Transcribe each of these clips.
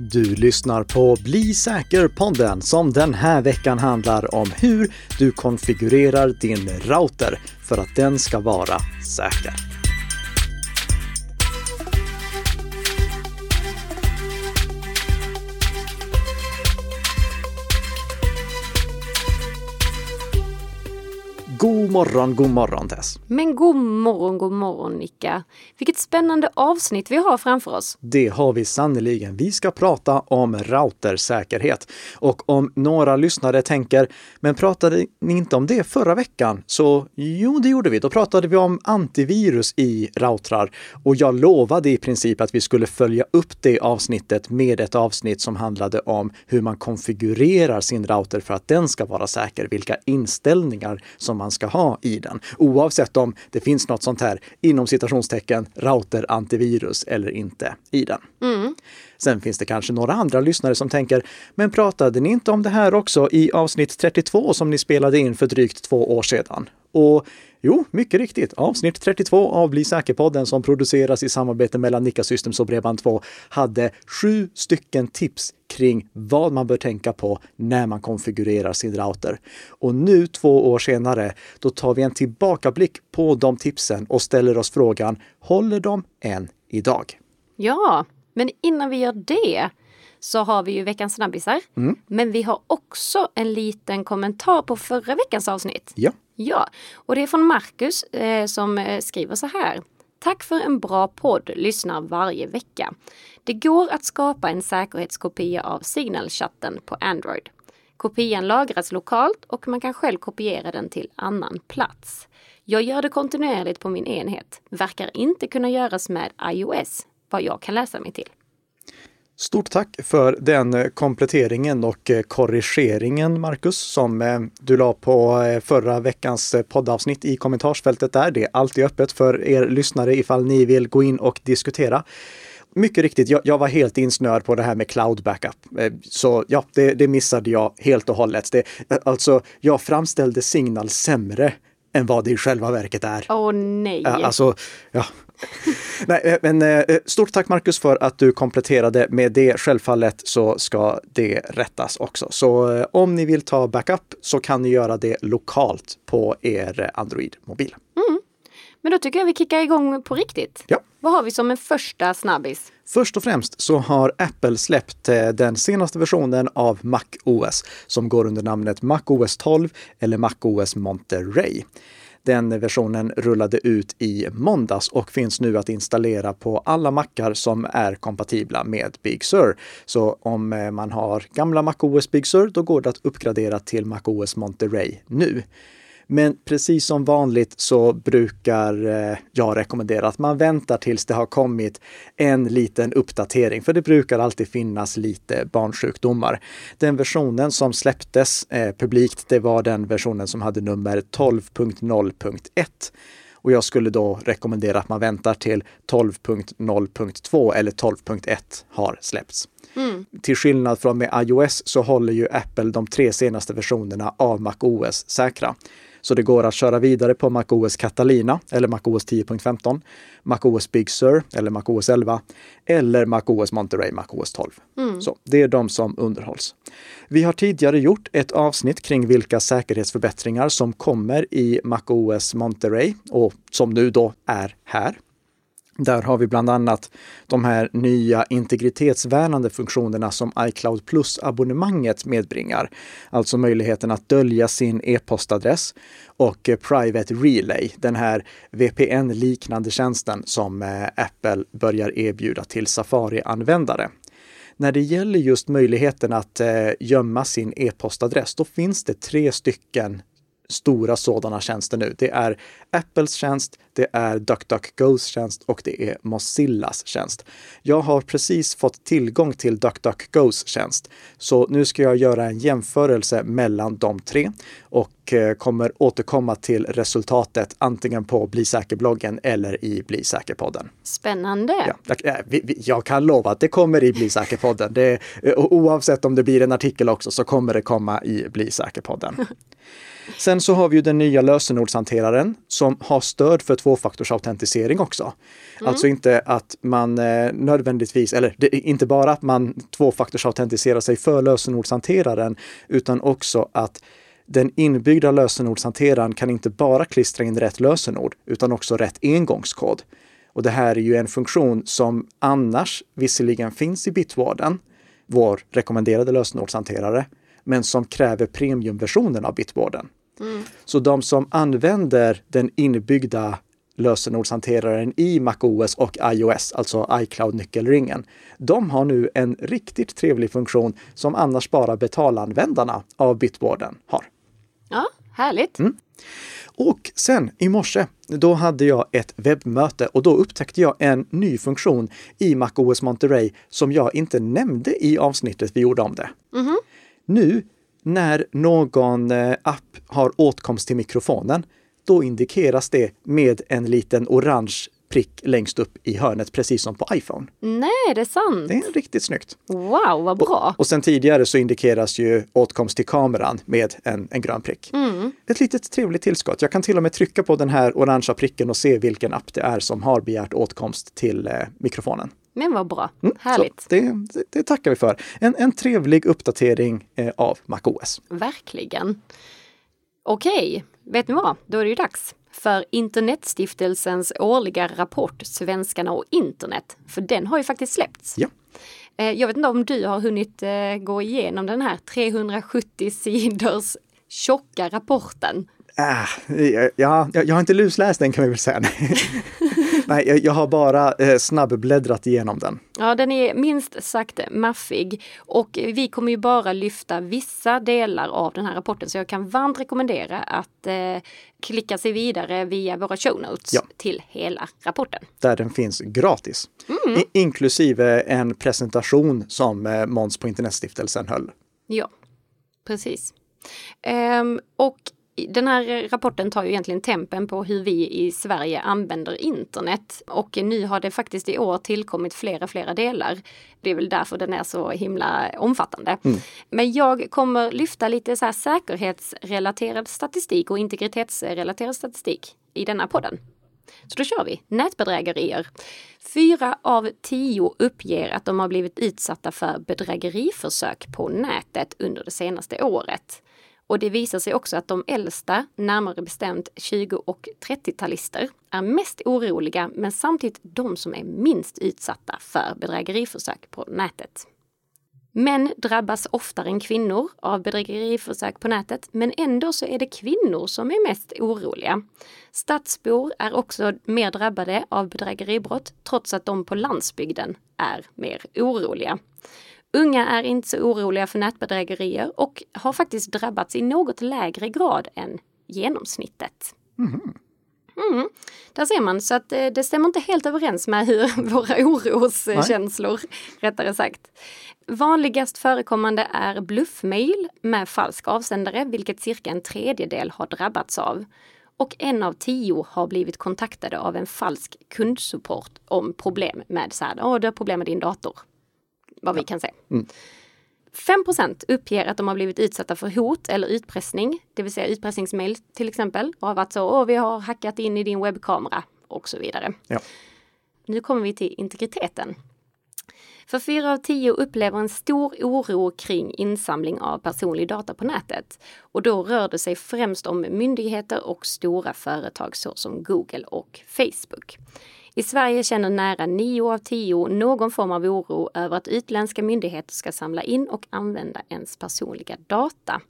Du lyssnar på Bli säker-podden som den här veckan handlar om hur du konfigurerar din router för att den ska vara säker. God morgon, god morgon Tess! Men god morgon, god morgon Nicka! Vilket spännande avsnitt vi har framför oss. Det har vi sannoliken. Vi ska prata om routersäkerhet. Och om några lyssnare tänker, men pratade ni inte om det förra veckan? Så jo, det gjorde vi. Då pratade vi om antivirus i routrar och jag lovade i princip att vi skulle följa upp det avsnittet med ett avsnitt som handlade om hur man konfigurerar sin router för att den ska vara säker, vilka inställningar som man ska ha i den. Oavsett om det finns något sånt här inom citationstecken router antivirus eller inte i den. Mm. Sen finns det kanske några andra lyssnare som tänker, men pratade ni inte om det här också i avsnitt 32 som ni spelade in för drygt två år sedan? Och jo, mycket riktigt, avsnitt 32 av Bli säker-podden som produceras i samarbete mellan Nika Systems och Bredband2 hade sju stycken tips kring vad man bör tänka på när man konfigurerar sin router. Och nu två år senare, då tar vi en tillbakablick på de tipsen och ställer oss frågan, håller de än idag? Ja, men innan vi gör det så har vi ju veckans snabbisar. Mm. Men vi har också en liten kommentar på förra veckans avsnitt. Ja. Ja, och det är från Marcus eh, som eh, skriver så här. Tack för en bra podd, lyssnar varje vecka. Det går att skapa en säkerhetskopia av Signal-chatten på Android. Kopian lagras lokalt och man kan själv kopiera den till annan plats. Jag gör det kontinuerligt på min enhet. Verkar inte kunna göras med iOS, vad jag kan läsa mig till. Stort tack för den eh, kompletteringen och eh, korrigeringen, Marcus, som eh, du la på förra veckans poddavsnitt i kommentarsfältet där. Det är alltid öppet för er lyssnare ifall ni vill gå in och diskutera. Mycket riktigt, jag, jag var helt insnöad på det här med cloud backup. Så ja, det, det missade jag helt och hållet. Det, alltså, jag framställde Signal sämre än vad det i själva verket är. Åh nej! Alltså, ja, Nej, men eh, stort tack Marcus för att du kompletterade med det. Självfallet så ska det rättas också. Så eh, om ni vill ta backup så kan ni göra det lokalt på er Android-mobil. Mm. Men då tycker jag vi kickar igång på riktigt. Ja. Vad har vi som en första snabbis? Först och främst så har Apple släppt eh, den senaste versionen av Mac OS som går under namnet Mac OS 12 eller Mac OS Monterey. Den versionen rullade ut i måndags och finns nu att installera på alla mackar som är kompatibla med Big Sur. Så om eh, man har gamla MacOS Big Sur, då går det att uppgradera till MacOS Monterey nu. Men precis som vanligt så brukar eh, jag rekommendera att man väntar tills det har kommit en liten uppdatering, för det brukar alltid finnas lite barnsjukdomar. Den versionen som släpptes eh, publikt, det var den versionen som hade nummer 12.0.1. Och jag skulle då rekommendera att man väntar till 12.0.2 eller 12.1 har släppts. Mm. Till skillnad från med iOS så håller ju Apple de tre senaste versionerna av MacOS säkra. Så det går att köra vidare på MacOS Catalina eller MacOS 10.15, MacOS Big Sur eller MacOS 11 eller MacOS Monterey MacOS 12. Mm. Så det är de som underhålls. Vi har tidigare gjort ett avsnitt kring vilka säkerhetsförbättringar som kommer i MacOS Monterey och som nu då är här. Där har vi bland annat de här nya integritetsvärnande funktionerna som iCloud Plus-abonnemanget medbringar. Alltså möjligheten att dölja sin e-postadress och eh, Private Relay, den här VPN-liknande tjänsten som eh, Apple börjar erbjuda till Safari-användare. När det gäller just möjligheten att eh, gömma sin e-postadress, då finns det tre stycken stora sådana tjänster nu. Det är Apples tjänst, det är DuckDuckGos tjänst och det är Mozillas tjänst. Jag har precis fått tillgång till DuckDuckGos tjänst, så nu ska jag göra en jämförelse mellan de tre och och eh, kommer återkomma till resultatet antingen på Bli säker-bloggen eller i Bli säker-podden. Spännande! Ja, jag, eh, jag kan lova att det kommer i Bli säker-podden. Det, eh, oavsett om det blir en artikel också så kommer det komma i Bli säker-podden. Sen så har vi ju den nya lösenordshanteraren som har stöd för tvåfaktorsautentisering också. Alltså inte att man nödvändigtvis, eller det inte bara att man tvåfaktorsautentiserar sig för lösenordshanteraren, utan också att den inbyggda lösenordshanteraren kan inte bara klistra in rätt lösenord, utan också rätt engångskod. Och det här är ju en funktion som annars visserligen finns i Bitwarden, vår rekommenderade lösenordshanterare, men som kräver premiumversionen av Bitwarden. Så de som använder den inbyggda lösenordshanteraren i MacOS och iOS, alltså iCloud-nyckelringen, de har nu en riktigt trevlig funktion som annars bara betalanvändarna av Bitwarden har. Ja, härligt! Mm. Och sen i morse, då hade jag ett webbmöte och då upptäckte jag en ny funktion i MacOS Monterey som jag inte nämnde i avsnittet vi gjorde om det. Nu när någon eh, app har åtkomst till mikrofonen, då indikeras det med en liten orange prick längst upp i hörnet, precis som på iPhone. Nej, det är sant! Det är riktigt snyggt. Wow, vad bra! Och sen tidigare så indikeras ju åtkomst till kameran med en, en grön prick. Ett litet trevligt tillskott. Jag kan till och med trycka på den här orangea pricken och se vilken app det är som har begärt åtkomst till eh, mikrofonen. Men vad bra! Mm, Härligt! Det, det, det tackar vi för. En, en trevlig uppdatering eh, av MacOS. Verkligen. Okej, vet ni vad? Då är det ju dags för Internetstiftelsens årliga rapport Svenskarna och internet. För den har ju faktiskt släppts. Ja. Eh, Jag vet inte om du har hunnit eh, gå igenom den här 370 sidors tjocka rapporten. Äh, ja, jag, jag har inte lusläst den kan vi väl säga. Nej, jag, jag har bara eh, snabbbläddrat igenom den. Ja, den är minst sagt maffig och vi kommer ju bara lyfta vissa delar av den här rapporten så jag kan varmt rekommendera att eh, klicka sig vidare via våra show notes Ja. till hela rapporten. där den finns gratis. Mm. I, inklusive en presentation som eh, Måns på Internetstiftelsen höll. Ja, precis. Ehm, och den här rapporten tar ju egentligen tempen på hur vi i Sverige använder internet. Och nu har det faktiskt i år tillkommit flera, flera delar. Det är väl därför den är så himla omfattande. Men jag kommer lyfta lite så här säkerhetsrelaterad statistik och integritetsrelaterad statistik i denna podden. Så då kör vi. Nätbedrägerier. Fyra av tio uppger att de har blivit utsatta för bedrägeriförsök på nätet under det senaste året. Och det visar sig också att de äldsta, närmare bestämt 20 och 30-talister, är mest oroliga men samtidigt de som är minst utsatta för bedrägeriförsök på nätet. Män drabbas oftare än kvinnor av bedrägeriförsök på nätet, men ändå så är det kvinnor som är mest oroliga. Stadsbor är också mer drabbade av bedrägeribrott, trots att de på landsbygden är mer oroliga. Unga är inte så oroliga för nätbedrägerier och har faktiskt drabbats i något lägre grad än genomsnittet. Mm, där ser man, så att eh, det stämmer inte helt överens med hur våra oroskänslor, rättare sagt. Vanligast förekommande är bluffmail med falsk avsändare, vilket cirka en tredjedel har drabbats av. Och en av tio har blivit kontaktade av en falsk kundsupport om problem med så här, åh, du har problem med din dator. Vad vi kan se. 5% uppger att de har blivit utsatta för hot eller utpressning, det vill säga utpressningsmail till exempel, och har varit så, åh, vi har hackat in i din webbkamera och så vidare. Ja. Nu kommer vi till integriteten. För fyra av tio upplever en stor oro kring insamling av personlig data på nätet. Och då rör det sig främst om myndigheter och stora företag såsom Google och Facebook. I Sverige känner nära nio av tio någon form av oro över att utländska myndigheter ska samla in och använda ens personliga data.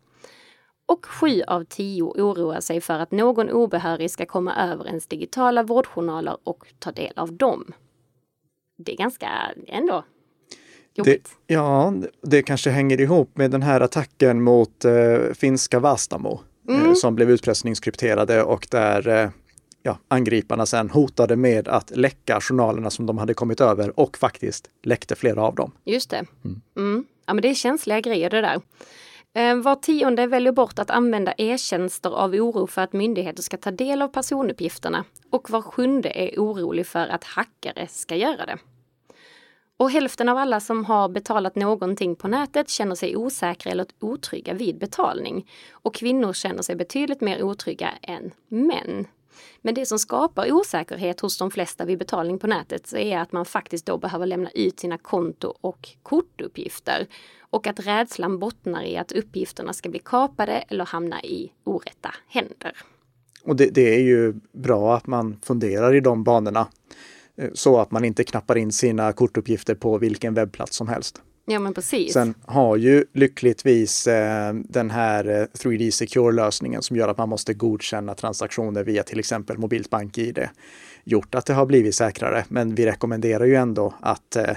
Och sju av tio oroar sig för att någon obehörig ska komma över ens digitala vårdjournaler och ta del av dem. Det är ganska ändå Det, jobbigt. ja, det kanske hänger ihop med den här attacken mot eh, finska Vastamo eh, som blev utpressningskrypterade och där eh, ja, angriparna sen hotade med att läcka journalerna som de hade kommit över och faktiskt läckte flera av dem. Just det. Mm. Ja, men det är känsliga grejer det där. Eh, var tionde väljer bort att använda e-tjänster av oro för att myndigheter ska ta del av personuppgifterna och var sjunde är orolig för att hackare ska göra det. Och hälften av alla som har betalat någonting på nätet känner sig osäkra eller otrygga vid betalning. Och kvinnor känner sig betydligt mer otrygga än män. Men det som skapar osäkerhet hos de flesta vid betalning på nätet är att man faktiskt då behöver lämna ut sina konto och kortuppgifter. Och att rädslan bottnar i att uppgifterna ska bli kapade eller hamna i orätta händer. Och det, det är ju bra att man funderar i de banorna eh, så att man inte knappar in sina kortuppgifter på vilken webbplats som helst. Ja men precis. Sen har ju lyckligtvis eh, den här eh, 3D Secure-lösningen som gör att man måste godkänna transaktioner via till exempel mobilt bank-id gjort att det har blivit säkrare. Men vi rekommenderar ju ändå att eh,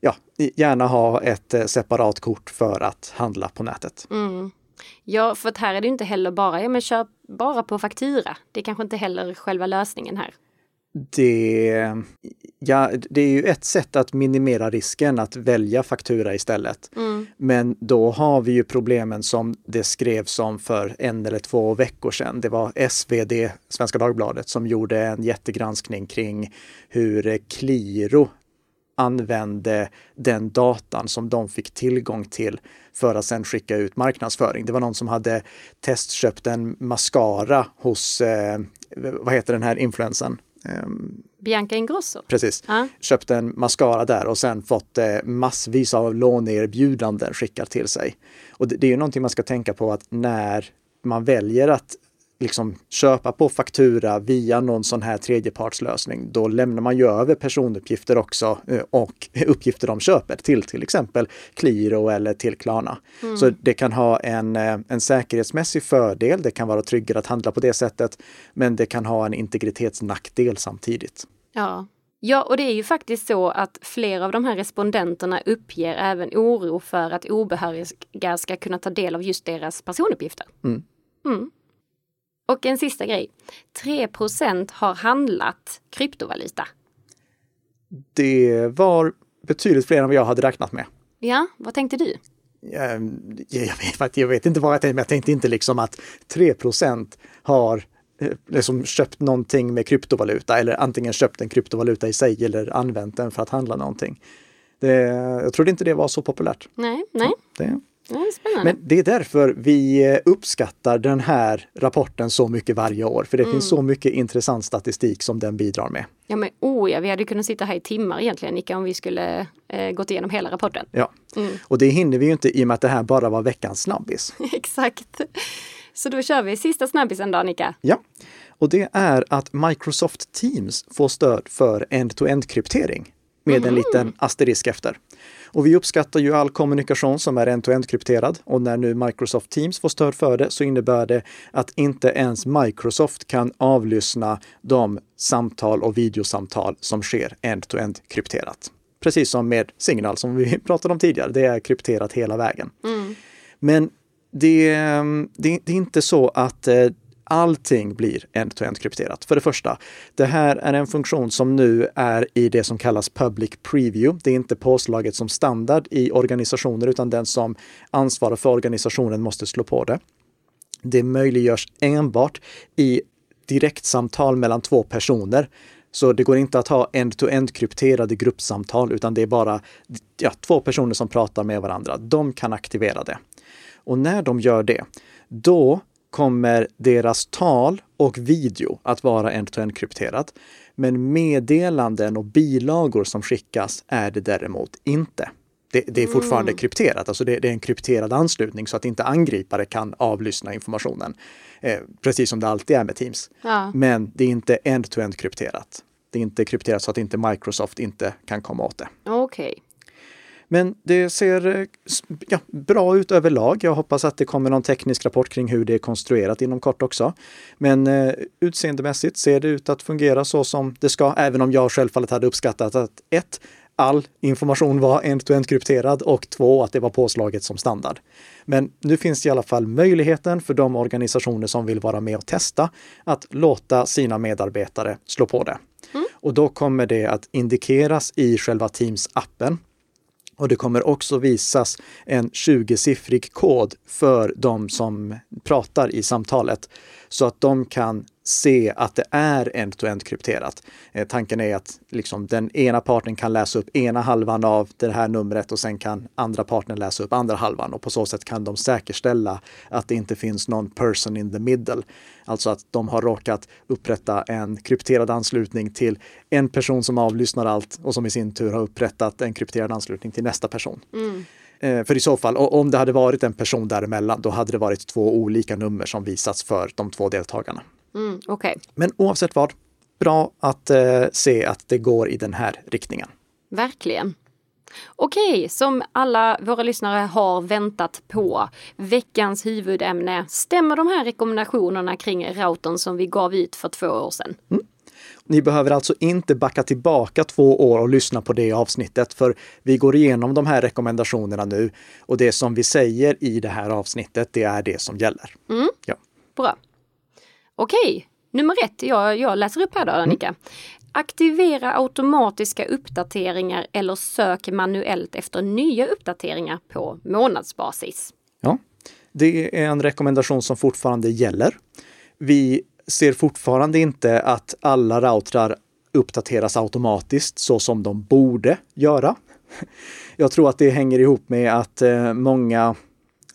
ja, gärna ha ett eh, separat kort för att handla på nätet. Mm. Ja, för att här är det inte heller bara, ja men köp bara på faktura. Det är kanske inte heller själva lösningen här. Det, ja, det är ju ett sätt att minimera risken att välja faktura istället. Mm. Men då har vi ju problemen som det skrevs om för en eller två veckor sedan. Det var SvD, Svenska Dagbladet, som gjorde en jättegranskning kring hur Qliro använde den datan som de fick tillgång till för att sedan skicka ut marknadsföring. Det var någon som hade testköpt en mascara hos, eh, vad heter den här influensen? Um, Bianca Ingrosso? Precis. Ja. Köpt en mascara där och sen fått eh, massvis av låneerbjudanden skickat till sig. Och det, det är ju någonting man ska tänka på att när man väljer att liksom köpa på faktura via någon sån här tredjepartslösning, då lämnar man ju över personuppgifter också eh, och uppgifter de köper till till exempel Qliro eller till Klarna. Mm. Så det kan ha en, eh, en säkerhetsmässig fördel. Det kan vara tryggare att handla på det sättet, men det kan ha en integritetsnackdel samtidigt. Ja, Ja, och det är ju faktiskt så att flera av de här respondenterna uppger även oro för att obehöriga ska kunna ta del av just deras personuppgifter. Mm. Mm. Och en sista grej. 3% har handlat kryptovaluta. Det var betydligt fler än vad jag hade räknat med. Ja, vad tänkte du? Jag, jag, vet, jag vet inte vad jag tänkte, men jag tänkte inte liksom att 3% har eh, liksom köpt någonting med kryptovaluta eller antingen köpt en kryptovaluta i sig eller använt den för att handla någonting. Det, jag trodde inte det var så populärt. Nej, nej. Det, Spännande. Men det är därför vi eh, uppskattar den här rapporten så mycket varje år, för det Mm. finns så mycket intressant statistik som den bidrar med. Ja men oh ja, vi hade kunnat sitta här i timmar egentligen Nika om vi skulle eh, gått igenom hela rapporten. Ja, Mm. och det hinner vi ju inte i och med att det här bara var veckans snabbis. Exakt. Så då kör vi sista snabbisen då Nika. Ja, och det är att Microsoft Teams får stöd för end-to-end kryptering med en liten asterisk efter. Och vi uppskattar ju all kommunikation som är end-to-end krypterad och när nu Microsoft Teams får stöd för det så innebär det att inte ens Microsoft kan avlyssna de samtal och videosamtal som sker end-to-end krypterat. Precis som med Signal som vi pratade om tidigare, det är krypterat hela vägen. Men det, det, det är inte så att eh, allting blir end-to-end krypterat. För det första, det här är en funktion som nu är i det som kallas public preview. Det är inte påslaget som standard i organisationer utan den som ansvarar för organisationen måste slå på det. Det möjliggörs enbart i direktsamtal mellan två personer. Så det går inte att ha end-to-end krypterade gruppsamtal utan det är bara ja, två personer som pratar med varandra. De kan aktivera det. Och när de gör det, då kommer deras tal och video att vara end-to-end krypterat. Men meddelanden och bilagor som skickas är det däremot inte. Det, det är fortfarande krypterat, alltså det, det, är en krypterad anslutning så att inte angripare kan avlyssna informationen. Eh, precis som det alltid är med Teams. Ja. Men det är inte end-to-end krypterat. Det är inte krypterat så att inte Microsoft inte kan komma åt det. Okej. Men det ser eh, ja, bra ut överlag. Jag hoppas att det kommer någon teknisk rapport kring hur det är konstruerat inom kort också. Men eh, utseendemässigt ser det ut att fungera så som det ska, även om jag självfallet hade uppskattat att ett, all information var end-to-end krypterad och två, att det var påslaget som standard. Men nu finns i alla fall möjligheten för de organisationer som vill vara med och testa att låta sina medarbetare slå på det. Och då kommer det att indikeras i själva Teams-appen och det kommer också visas en 20-siffrig kod för de som pratar i samtalet så att de kan se att det är end-to-end krypterat. Eh, tanken är att liksom, den ena parten kan läsa upp ena halvan av det här numret och sen kan andra parten läsa upp andra halvan och på så sätt kan de säkerställa att det inte finns någon person in the middle. Alltså att de har råkat upprätta en krypterad anslutning till en person som avlyssnar allt och som i sin tur har upprättat en krypterad anslutning till nästa person. Mm. Eh, för i så fall, om det hade varit en person däremellan, då hade det varit två olika nummer som visats för de två deltagarna. Mm, okay. Men oavsett vad, bra att eh, se att det går i den här riktningen. Verkligen. Okej, som alla våra lyssnare har väntat på. Veckans huvudämne. Stämmer de här rekommendationerna kring routern som vi gav ut för två år sedan? Mm. Ni behöver alltså inte backa tillbaka två år och lyssna på det avsnittet, för vi går igenom de här rekommendationerna nu och det som vi säger i det här avsnittet, det är det som gäller. Mm. Ja. Bra. Okej, nummer ett, jag, jag läser upp här då Annika. Mm. Aktivera automatiska uppdateringar eller sök manuellt efter nya uppdateringar på månadsbasis. Ja, det är en rekommendation som fortfarande gäller. Vi ser fortfarande inte att alla routrar uppdateras automatiskt så som de borde göra. Jag tror att det hänger ihop med att eh, många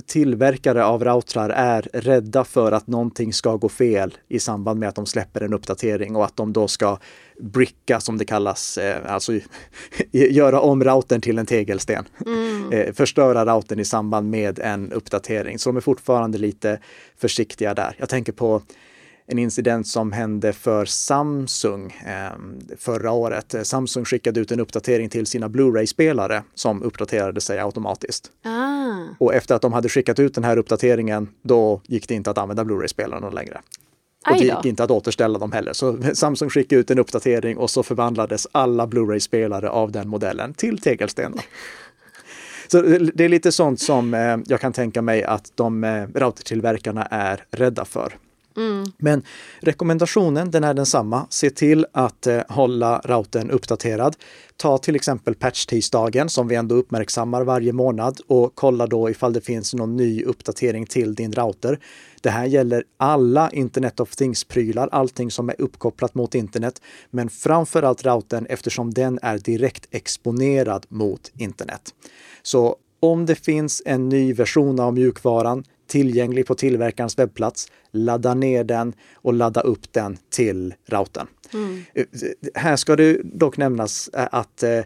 tillverkare av routrar är rädda för att någonting ska gå fel i samband med att de släpper en uppdatering och att de då ska bricka som det kallas, eh, alltså göra om routern till en tegelsten. Mm. Eh, förstöra routern i samband med en uppdatering. Så de är fortfarande lite försiktiga där. Jag tänker på en incident som hände för Samsung eh, förra året. Samsung skickade ut en uppdatering till sina Blu-ray-spelare som uppdaterade sig automatiskt. Ah. Och efter att de hade skickat ut den här uppdateringen, då gick det inte att använda Blu-ray-spelarna längre. Och det gick inte att återställa dem heller. Så Samsung skickade ut en uppdatering och så förvandlades alla Blu-ray-spelare av den modellen till tegelstenar. Så det är lite sånt som eh, jag kan tänka mig att de eh, routertillverkarna är rädda för. Mm. Men rekommendationen den är densamma. Se till att eh, hålla routern uppdaterad. Ta till exempel patch-tisdagen som vi ändå uppmärksammar varje månad och kolla då ifall det finns någon ny uppdatering till din router. Det här gäller alla Internet of Things-prylar, allting som är uppkopplat mot internet, men framför allt routern eftersom den är direkt exponerad mot internet. Så om det finns en ny version av mjukvaran, tillgänglig på tillverkarens webbplats, ladda ner den och ladda upp den till routern. Mm. Här ska det dock nämnas eh, att eh,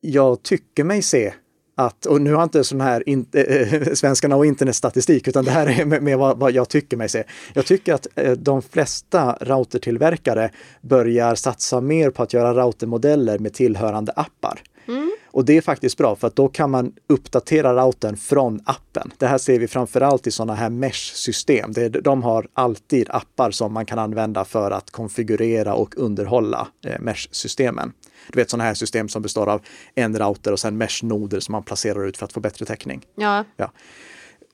jag tycker mig se att, och nu har jag inte sån här in, äh, svenskarna och internetstatistik, utan det här är med, med vad, vad, jag tycker mig se. Jag tycker att äh, de flesta routertillverkare börjar satsa mer på att göra routermodeller med tillhörande appar. Och det är faktiskt bra för att då kan man uppdatera routern från appen. Det här ser vi framförallt i sådana här mesh-system. De har alltid appar som man kan använda för att konfigurera och underhålla eh, mesh-systemen. Du vet sådana här system som består av en router och sen mesh-noder som man placerar ut för att få bättre täckning. Ja. ja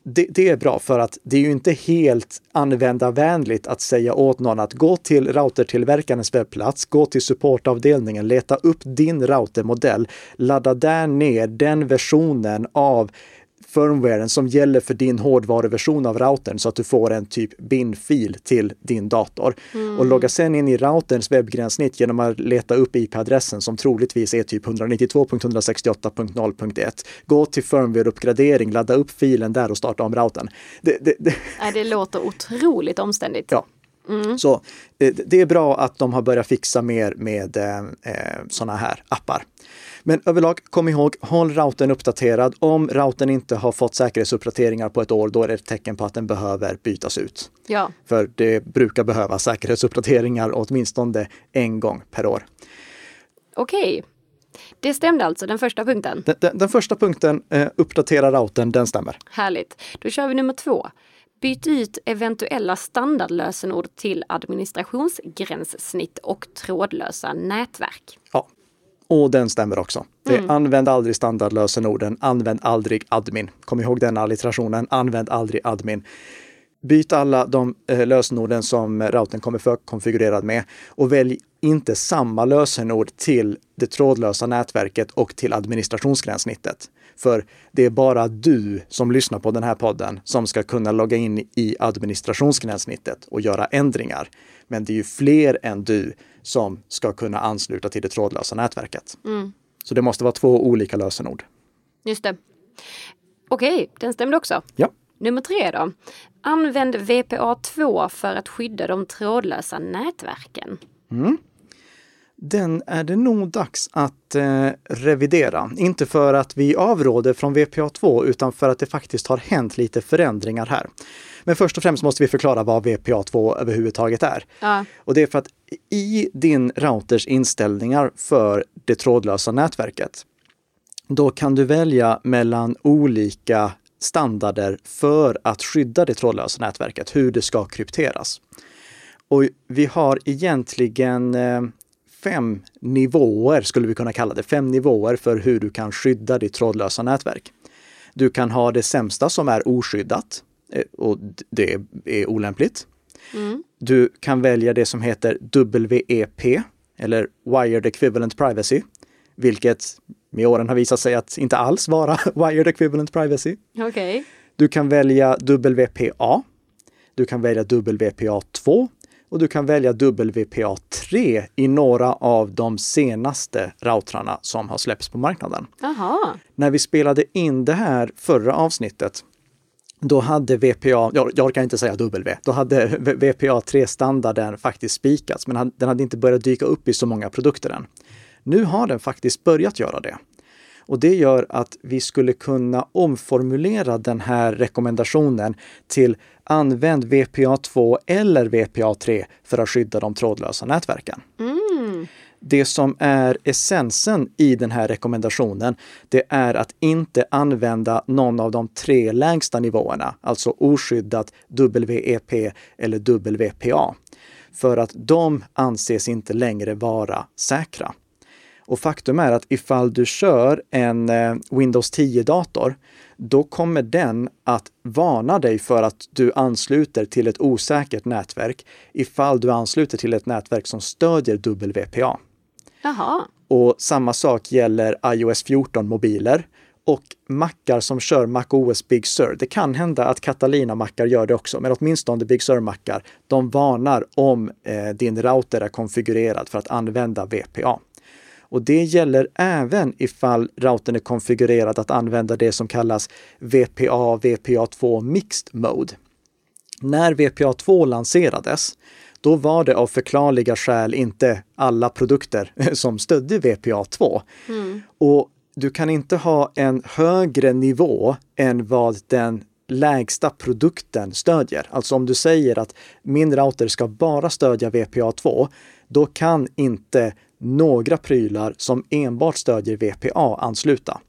det, det, är bra för att det är ju inte helt användarvänligt att säga åt någon att gå till routertillverkarens webbplats, gå till supportavdelningen, leta upp din routermodell, ladda där ner den versionen av firmwaren som gäller för din hårdvaruversion av routern så att du får en typ bin-fil till din dator. Mm. Och logga sen in i routerns webbgränssnitt genom att leta upp IP-adressen som troligtvis är typ 192.168.0.1. Gå till firmware-uppgradering, ladda upp filen där och starta om routern. Det, det, det. det låter otroligt omständigt. Ja, Mm. Så eh, det är bra att de har börjat fixa mer med eh, eh sådana här appar. Men överlag, kom ihåg, håll routern uppdaterad. Om routern inte har fått säkerhetsuppdateringar på ett år, då är det ett tecken på att den behöver bytas ut. Ja. För det brukar behöva säkerhetsuppdateringar åtminstone en gång per år. Okej. Det stämde alltså, den första punkten? Den, den, den första punkten, eh, uppdatera routern, den stämmer. Härligt. Då kör vi nummer två. Byt ut eventuella standardlösenord till administrationsgränssnitt och trådlösa nätverk. Ja, och den stämmer också. Mm. använd aldrig standardlösenorden, använd aldrig admin. Kom ihåg den allitterationen, använd aldrig admin. byt alla de eh, lösenorden som routern kommer förkonfigurerad med och välj inte samma lösenord till det trådlösa nätverket och till administrationsgränssnittet. För det är bara du som lyssnar på den här podden som ska kunna logga in i administrationsgränssnittet och göra ändringar. Men det är ju fler än du som ska kunna ansluta till det trådlösa nätverket. Mm. Så det måste vara två olika lösenord. Just det. Okej, den stämde också. Ja. Nummer tre då. Använd VPA2 för att skydda de trådlösa nätverken. Den är det nog dags att eh, revidera. Inte för att vi avråder från VPA2 utan för att det faktiskt har hänt lite förändringar här. Men först och främst måste vi förklara vad VPA2 överhuvudtaget är. Ja. Och det är för att i din routers inställningar för det trådlösa nätverket, då kan du välja mellan olika standarder för att skydda det trådlösa nätverket, hur det ska krypteras. Och vi har egentligen eh, fem nivåer, skulle vi kunna kalla det, fem nivåer för hur du kan skydda ditt trådlösa nätverk. Du kan ha det sämsta som är oskyddat eh, och det är olämpligt. Du kan välja det som heter WEP eller Wired Equivalent Privacy, vilket med åren har visat sig att inte alls vara Wired Equivalent Privacy. Okej. Du kan välja WPA. Du kan välja WPA2 och du kan välja WPA3 i några av de senaste routrarna som har släppts på marknaden. Jaha. När vi spelade in det här förra avsnittet, då hade VPA, jag, jag orkar inte säga W, då hade VPA 3-standarden faktiskt spikats, men den hade inte börjat dyka upp i så många produkter än. Nu har den faktiskt börjat göra det. Och det gör att vi skulle kunna omformulera den här rekommendationen till använd VPA2 eller VPA3 för att skydda de trådlösa nätverken. Det som är essensen i den här rekommendationen, det är att inte använda någon av de tre lägsta nivåerna, alltså oskyddat WEP eller WPA. För att de anses inte längre vara säkra. Och faktum är att ifall du kör en eh, Windows 10-dator, då kommer den att varna dig för att du ansluter till ett osäkert nätverk ifall du ansluter till ett nätverk som stödjer WPA. Jaha. Och samma sak gäller iOS 14-mobiler och mackar som kör MacOS Big Sur. Det kan hända att Catalina-mackar gör det också, men åtminstone Big Sur-mackar, de varnar om eh, din router är konfigurerad för att använda VPA. Och det gäller även ifall routern är konfigurerad att använda det som kallas VPA VPA2 Mixed Mode. När VPA2 lanserades, då var det av förklarliga skäl inte alla produkter som stödde VPA2. Och du kan inte ha en högre nivå än vad den lägsta produkten stödjer. Alltså om du säger att min router ska bara stödja VPA2, då kan inte några prylar som enbart stödjer VPA ansluta.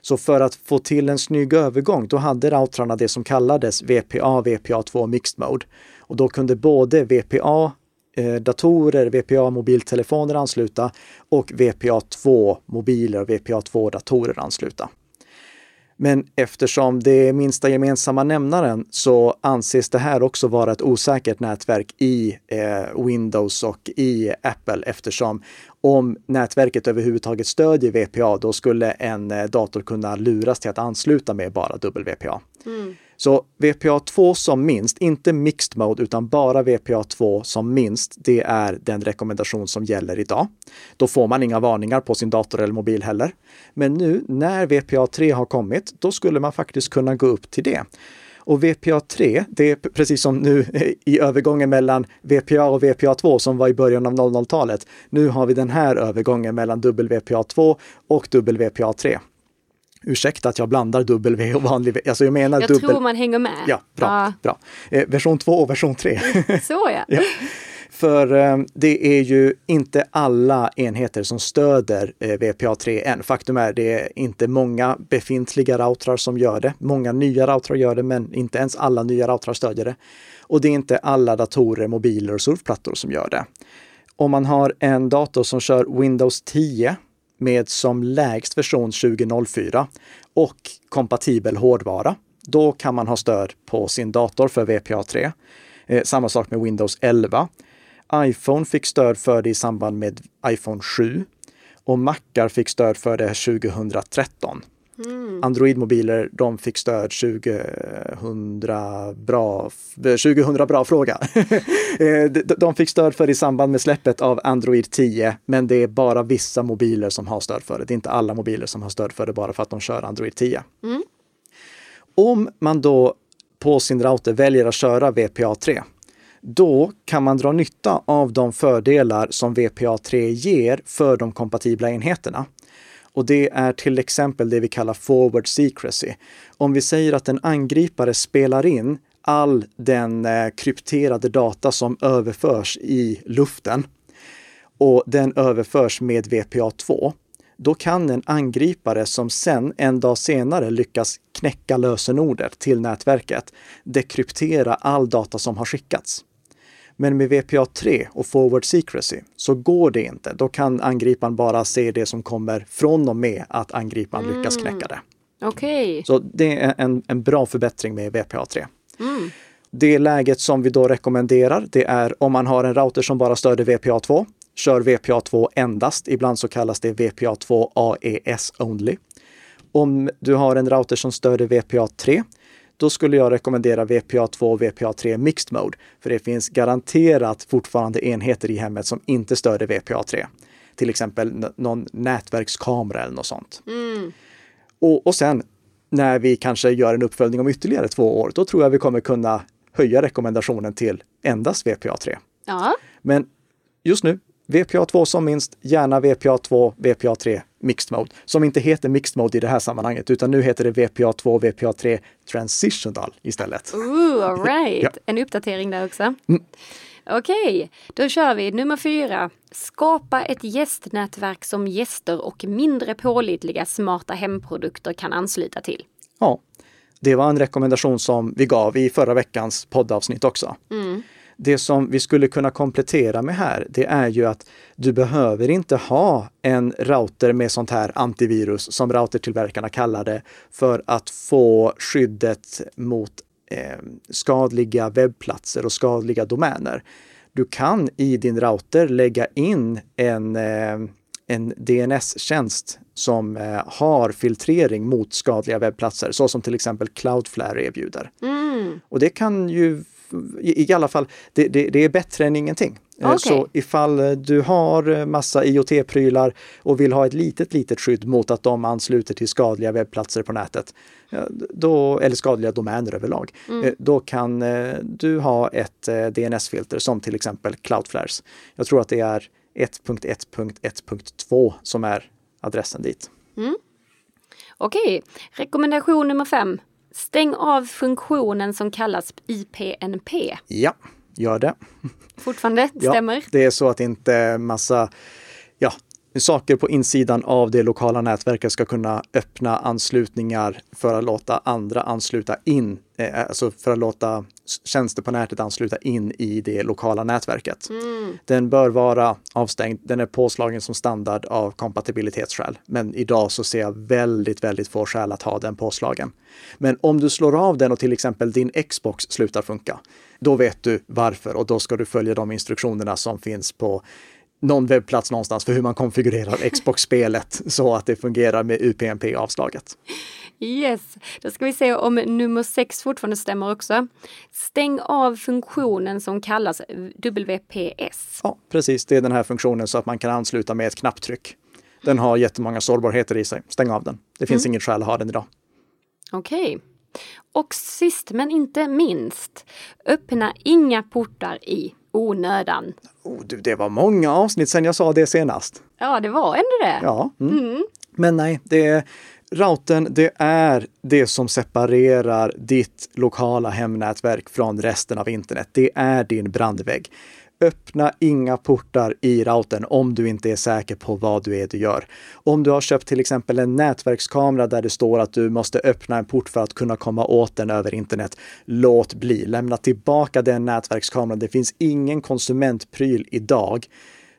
Så för att få till en snygg övergång, då hade routrarna det som kallades VPA, VPA2 Mixed Mode. Och då kunde både VPA eh, datorer, VPA mobiltelefoner ansluta och VPA2 mobiler och VPA2 datorer ansluta. Men eftersom det är minsta gemensamma nämnaren så anses det här också vara ett osäkert nätverk i eh, Windows och i Apple eftersom om nätverket överhuvudtaget stödjer VPA, då skulle en eh, dator kunna luras till att ansluta med bara WPA. Mm. Så VPA2 som minst, inte mixed mode utan bara VPA2 som minst, det är den rekommendation som gäller idag. Då får man inga varningar på sin dator eller mobil heller. Men nu när VPA3 har kommit, då skulle man faktiskt kunna gå upp till det. Och VPA3, det är precis som nu i övergången mellan VPA och VPA2 som var i början av 00-talet. Nu har vi den här övergången mellan WPA2 och WPA3. Ursäkta att jag blandar W och vanlig, V- alltså jag menar Jag dubbel... tror man hänger med. Ja, bra. Ja, bra. Eh, version 2 och version 3. så ja. Ja. För eh, det är ju inte alla enheter som stöder eh, VPA3 än. Faktum är det är inte många befintliga routrar som gör det. Många nya routrar gör det, men inte ens alla nya routrar stödjer det. Och det är inte alla datorer, mobiler och surfplattor som gör det. Om man har en dator som kör Windows 10 med som lägst version 2004 och kompatibel hårdvara, då kan man ha stöd på sin dator för VPA3. Eh, samma sak med Windows 11. iPhone fick stöd för det i samband med iPhone 7 och Macar fick stöd för det 2013. Mm. Android-mobiler, de fick stöd 2000 bra, 2000 bra fråga. Eh, de fick stöd för det i samband med släppet av Android 10, men det är bara vissa mobiler som har stöd för det. Det är inte alla mobiler som har stöd för det bara för att de kör Android 10. Mm. Om man då på sin router väljer att köra VPA3, då kan man dra nytta av de fördelar som VPA3 ger för de kompatibla enheterna. Och det är till exempel det vi kallar forward secrecy. Om vi säger att en angripare spelar in all den eh, krypterade data som överförs i luften och den överförs med VPA2, då kan en angripare som sen en dag senare lyckas knäcka lösenordet till nätverket dekryptera all data som har skickats. Men med VPA3 och Forward Secrecy så går det inte. Då kan angriparen bara se det som kommer från och med att angriparen mm. lyckas knäcka det. Okej. Okay. Så det är en, en bra förbättring med VPA3. Mm. Det läget som vi då rekommenderar, det är om man har en router som bara stöder VPA2, kör VPA2 endast. Ibland så kallas det VPA2 AES only. Om du har en router som stöder VPA3, då skulle jag rekommendera VPA2 och VPA3 Mixed Mode. För det finns garanterat fortfarande enheter i hemmet som inte stöder VPA3. Till exempel någon nätverkskamera eller något sånt. Mm. Och, och sen när vi kanske gör en uppföljning om ytterligare två år, då tror jag vi kommer kunna höja rekommendationen till endast VPA3. Ja. Men just nu, VPA2 som minst, gärna VPA2, VPA3 Mixed Mode, som inte heter Mixed Mode i det här sammanhanget, utan nu heter det VPA2, VPA3 Transitional istället. Ooh, all right. ja. En uppdatering där också. Mm. Okej, då kör vi nummer fyra. Skapa ett gästnätverk som gäster och mindre pålitliga smarta hemprodukter kan ansluta till. Ja, det var en rekommendation som vi gav i förra veckans poddavsnitt också. Mm. Det som vi skulle kunna komplettera med här, det är ju att du behöver inte ha en router med sånt här antivirus som routertillverkarna kallar det för att få skyddet mot eh, skadliga webbplatser och skadliga domäner. Du kan i din router lägga in en, eh, en DNS-tjänst som eh, har filtrering mot skadliga webbplatser, så som till exempel Cloudflare erbjuder. Mm. Och det kan ju i, i alla fall, det, det, det, är bättre än ingenting. Eh, okay. Så ifall eh, du har eh, massa IoT-prylar och vill ha ett litet, litet skydd mot att de ansluter till skadliga webbplatser på nätet, då, eller skadliga domäner överlag, mm. då kan du ha ett DNS-filter som till exempel Cloudflares. Jag tror att det är 1.1.1.2 som är adressen dit. Mm. Okej, rekommendation nummer fem. Stäng av funktionen som kallas IPNP. Ja, gör det. Fortfarande, stämmer? Ja, det är så att inte massa ja, saker på insidan av det lokala nätverket ska kunna öppna anslutningar för att låta andra ansluta in, eh, alltså för att låta tjänster på nätet ansluta in i det lokala nätverket. Mm. Den bör vara avstängd. Den är påslagen som standard av kompatibilitetsskäl. Men idag så ser jag väldigt, väldigt få skäl att ha den påslagen. Men om du slår av den och till exempel din Xbox slutar funka, då vet du varför och då ska du följa de instruktionerna som finns på någon webbplats någonstans för hur man konfigurerar Xbox-spelet så att det fungerar med UPnP-avslaget. Yes, då ska vi se om nummer sex fortfarande stämmer också. Stäng av funktionen som kallas WPS. Ja, precis. Det är den här funktionen så att man kan ansluta med ett knapptryck. Den har jättemånga sårbarheter i sig. Stäng av den. Det finns mm. inget skäl att ha den idag. Okej. Okay. Och sist men inte minst, öppna inga portar i onödan. Oh, du, det var många avsnitt sedan jag sa det senast. Ja, det var ändå det. Ja. Mm. Mm. Men nej, det är Routern, det är det som separerar ditt lokala hemnätverk från resten av internet. Det är din brandvägg. Öppna inga portar i routern om du inte är säker på vad du är du gör. Om du har köpt till exempel en nätverkskamera där det står att du måste öppna en port för att kunna komma åt den över internet, låt bli. Lämna tillbaka den nätverkskameran. Det finns ingen konsumentpryl idag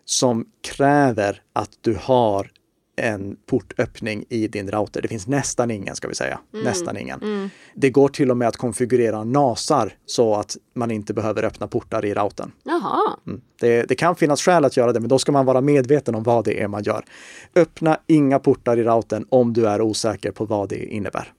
som kräver att du har en portöppning i din router. Det finns nästan ingen, ska vi säga. Mm. Nästan ingen. Mm. Det går till och med att konfigurera NASar så att man inte behöver öppna portar i routern. Mm. Det, det, kan finnas skäl att göra det, men då ska man vara medveten om vad det är man gör. Öppna inga portar i routern om du är osäker på vad det innebär.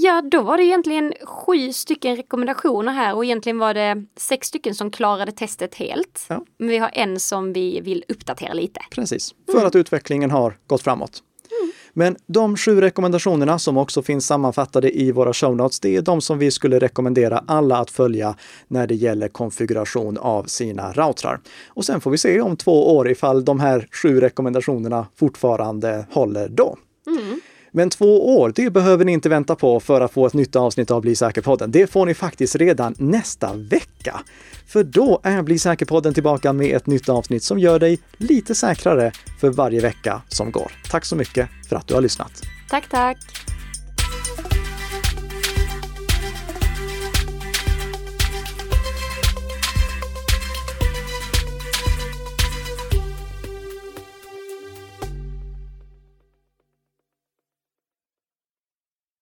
Ja, då var det egentligen sju stycken rekommendationer här och egentligen var det sex stycken som klarade testet helt. Ja. Men vi har en som vi vill uppdatera lite. Precis, för mm. att utvecklingen har gått framåt. Mm. Men de sju rekommendationerna som också finns sammanfattade i våra show notes, det är de som vi skulle rekommendera alla att följa när det gäller konfiguration av sina routrar. Och sen får vi se om två år ifall de här sju rekommendationerna fortfarande håller då. Mm. Men två år, det behöver ni inte vänta på för att få ett nytt avsnitt av Bli säker-podden. Det får ni faktiskt redan nästa vecka. För då är Bli säker-podden tillbaka med ett nytt avsnitt som gör dig lite säkrare för varje vecka som går. Tack så mycket för att du har lyssnat. Tack, tack!